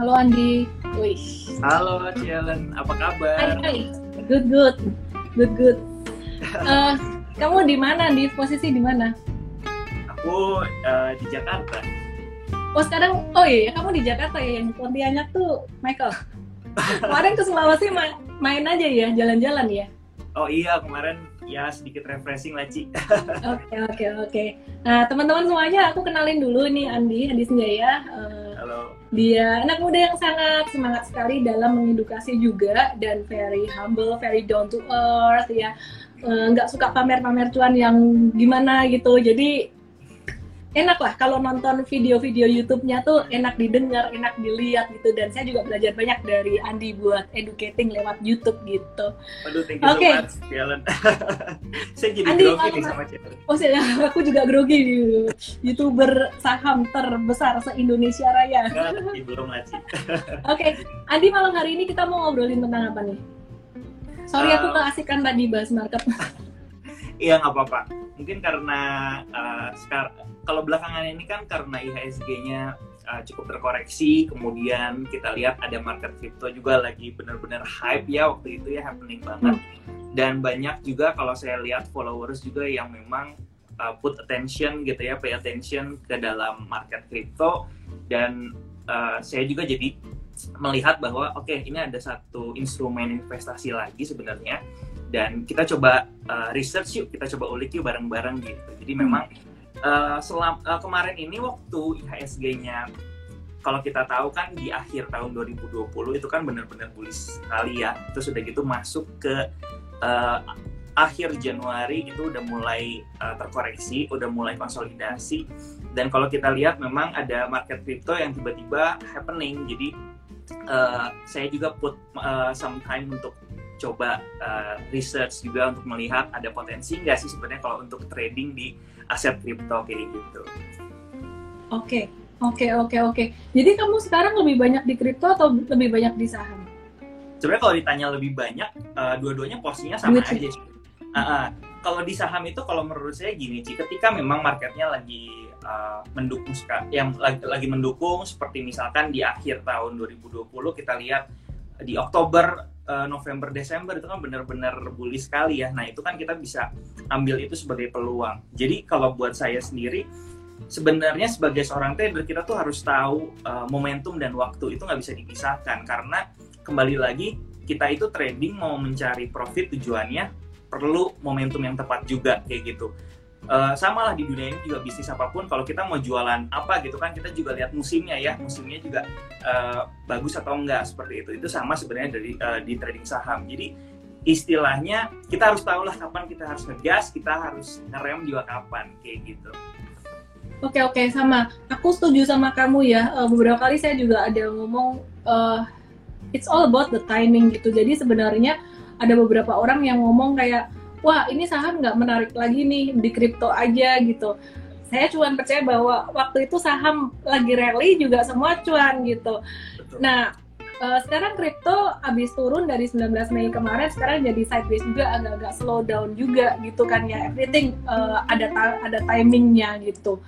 Halo Andi. Wih. Halo Cielen, apa kabar? Hai, hai. Good, good. Good, good. Uh, kamu di mana? Di posisi di mana? Aku uh, di Jakarta. Oh sekarang, oh iya, kamu di Jakarta ya, yang Pontianak tuh Michael. Kemarin ke Sulawesi main, main aja ya, jalan-jalan ya? Oh iya, kemarin ya sedikit refreshing lah Ci. Oke, oke, oke. Nah teman-teman semuanya, aku kenalin dulu nih Andi, Andi Senjaya. Uh, Halo. Dia anak muda yang sangat semangat sekali dalam mengedukasi juga dan very humble, very down to earth ya. Nggak uh, suka pamer-pamer cuan yang gimana gitu. Jadi enak lah kalau nonton video-video YouTube-nya tuh enak didengar, enak dilihat gitu dan saya juga belajar banyak dari Andi buat educating lewat YouTube gitu. Aduh, thank you okay. so much, Cielen. saya jadi Andi, grogi nih sama Cielen. Oh, saya, aku juga grogi YouTuber saham terbesar se-Indonesia Raya. Enggak, belum. Oke, okay. Andi malam hari ini kita mau ngobrolin tentang apa nih? Sorry uh, aku keasikan tadi bahas market. Iya nggak apa-apa. Mungkin karena uh, sekarang kalau belakangan ini kan karena IHSG-nya uh, cukup terkoreksi, kemudian kita lihat ada market crypto juga lagi benar-benar hype ya waktu itu ya happening banget. Dan banyak juga kalau saya lihat followers juga yang memang uh, put attention gitu ya, pay attention ke dalam market crypto. Dan uh, saya juga jadi melihat bahwa oke okay, ini ada satu instrumen investasi lagi sebenarnya dan kita coba uh, research yuk, kita coba ulik yuk bareng-bareng gitu. Jadi memang uh, selam, uh, kemarin ini waktu IHSG-nya kalau kita tahu kan di akhir tahun 2020 itu kan benar-benar bullish sekali ya. Terus udah gitu masuk ke uh, akhir Januari itu udah mulai uh, terkoreksi, udah mulai konsolidasi. Dan kalau kita lihat memang ada market crypto yang tiba-tiba happening. Jadi uh, saya juga put uh, some time untuk coba uh, research juga untuk melihat ada potensi nggak sih sebenarnya kalau untuk trading di aset kripto kayak gitu. Oke, oke, oke, oke. Jadi kamu sekarang lebih banyak di kripto atau lebih banyak di saham? Sebenarnya kalau ditanya lebih banyak, uh, dua-duanya posisinya sama Duit aja. Uh, uh, kalau di saham itu kalau menurut saya gini, Ci, ketika memang marketnya lagi uh, mendukung yang lagi, lagi mendukung seperti misalkan di akhir tahun 2020 kita lihat di Oktober November Desember itu kan benar-benar bullish sekali ya. Nah, itu kan kita bisa ambil itu sebagai peluang. Jadi kalau buat saya sendiri sebenarnya sebagai seorang trader kita tuh harus tahu uh, momentum dan waktu itu nggak bisa dipisahkan karena kembali lagi kita itu trading mau mencari profit tujuannya perlu momentum yang tepat juga kayak gitu uh, sama lah di dunia ini juga bisnis apa pun kalau kita mau jualan apa gitu kan kita juga lihat musimnya ya musimnya juga uh, bagus atau enggak seperti itu itu sama sebenarnya dari uh, di trading saham jadi istilahnya kita harus tahu lah kapan kita harus ngegas kita harus ngerem juga kapan kayak gitu Oke oke sama. Aku setuju sama kamu ya. Beberapa kali saya juga ada ngomong uh, it's all about the timing gitu. Jadi sebenarnya ada beberapa orang yang ngomong kayak wah ini saham nggak menarik lagi nih di kripto aja gitu saya cuma percaya bahwa waktu itu saham lagi rally juga semua cuan gitu. Nah, uh, sekarang kripto habis turun dari 19 Mei kemarin sekarang jadi sideways juga agak-agak slow down juga gitu kan ya. Everything uh, ada ada timingnya gitu.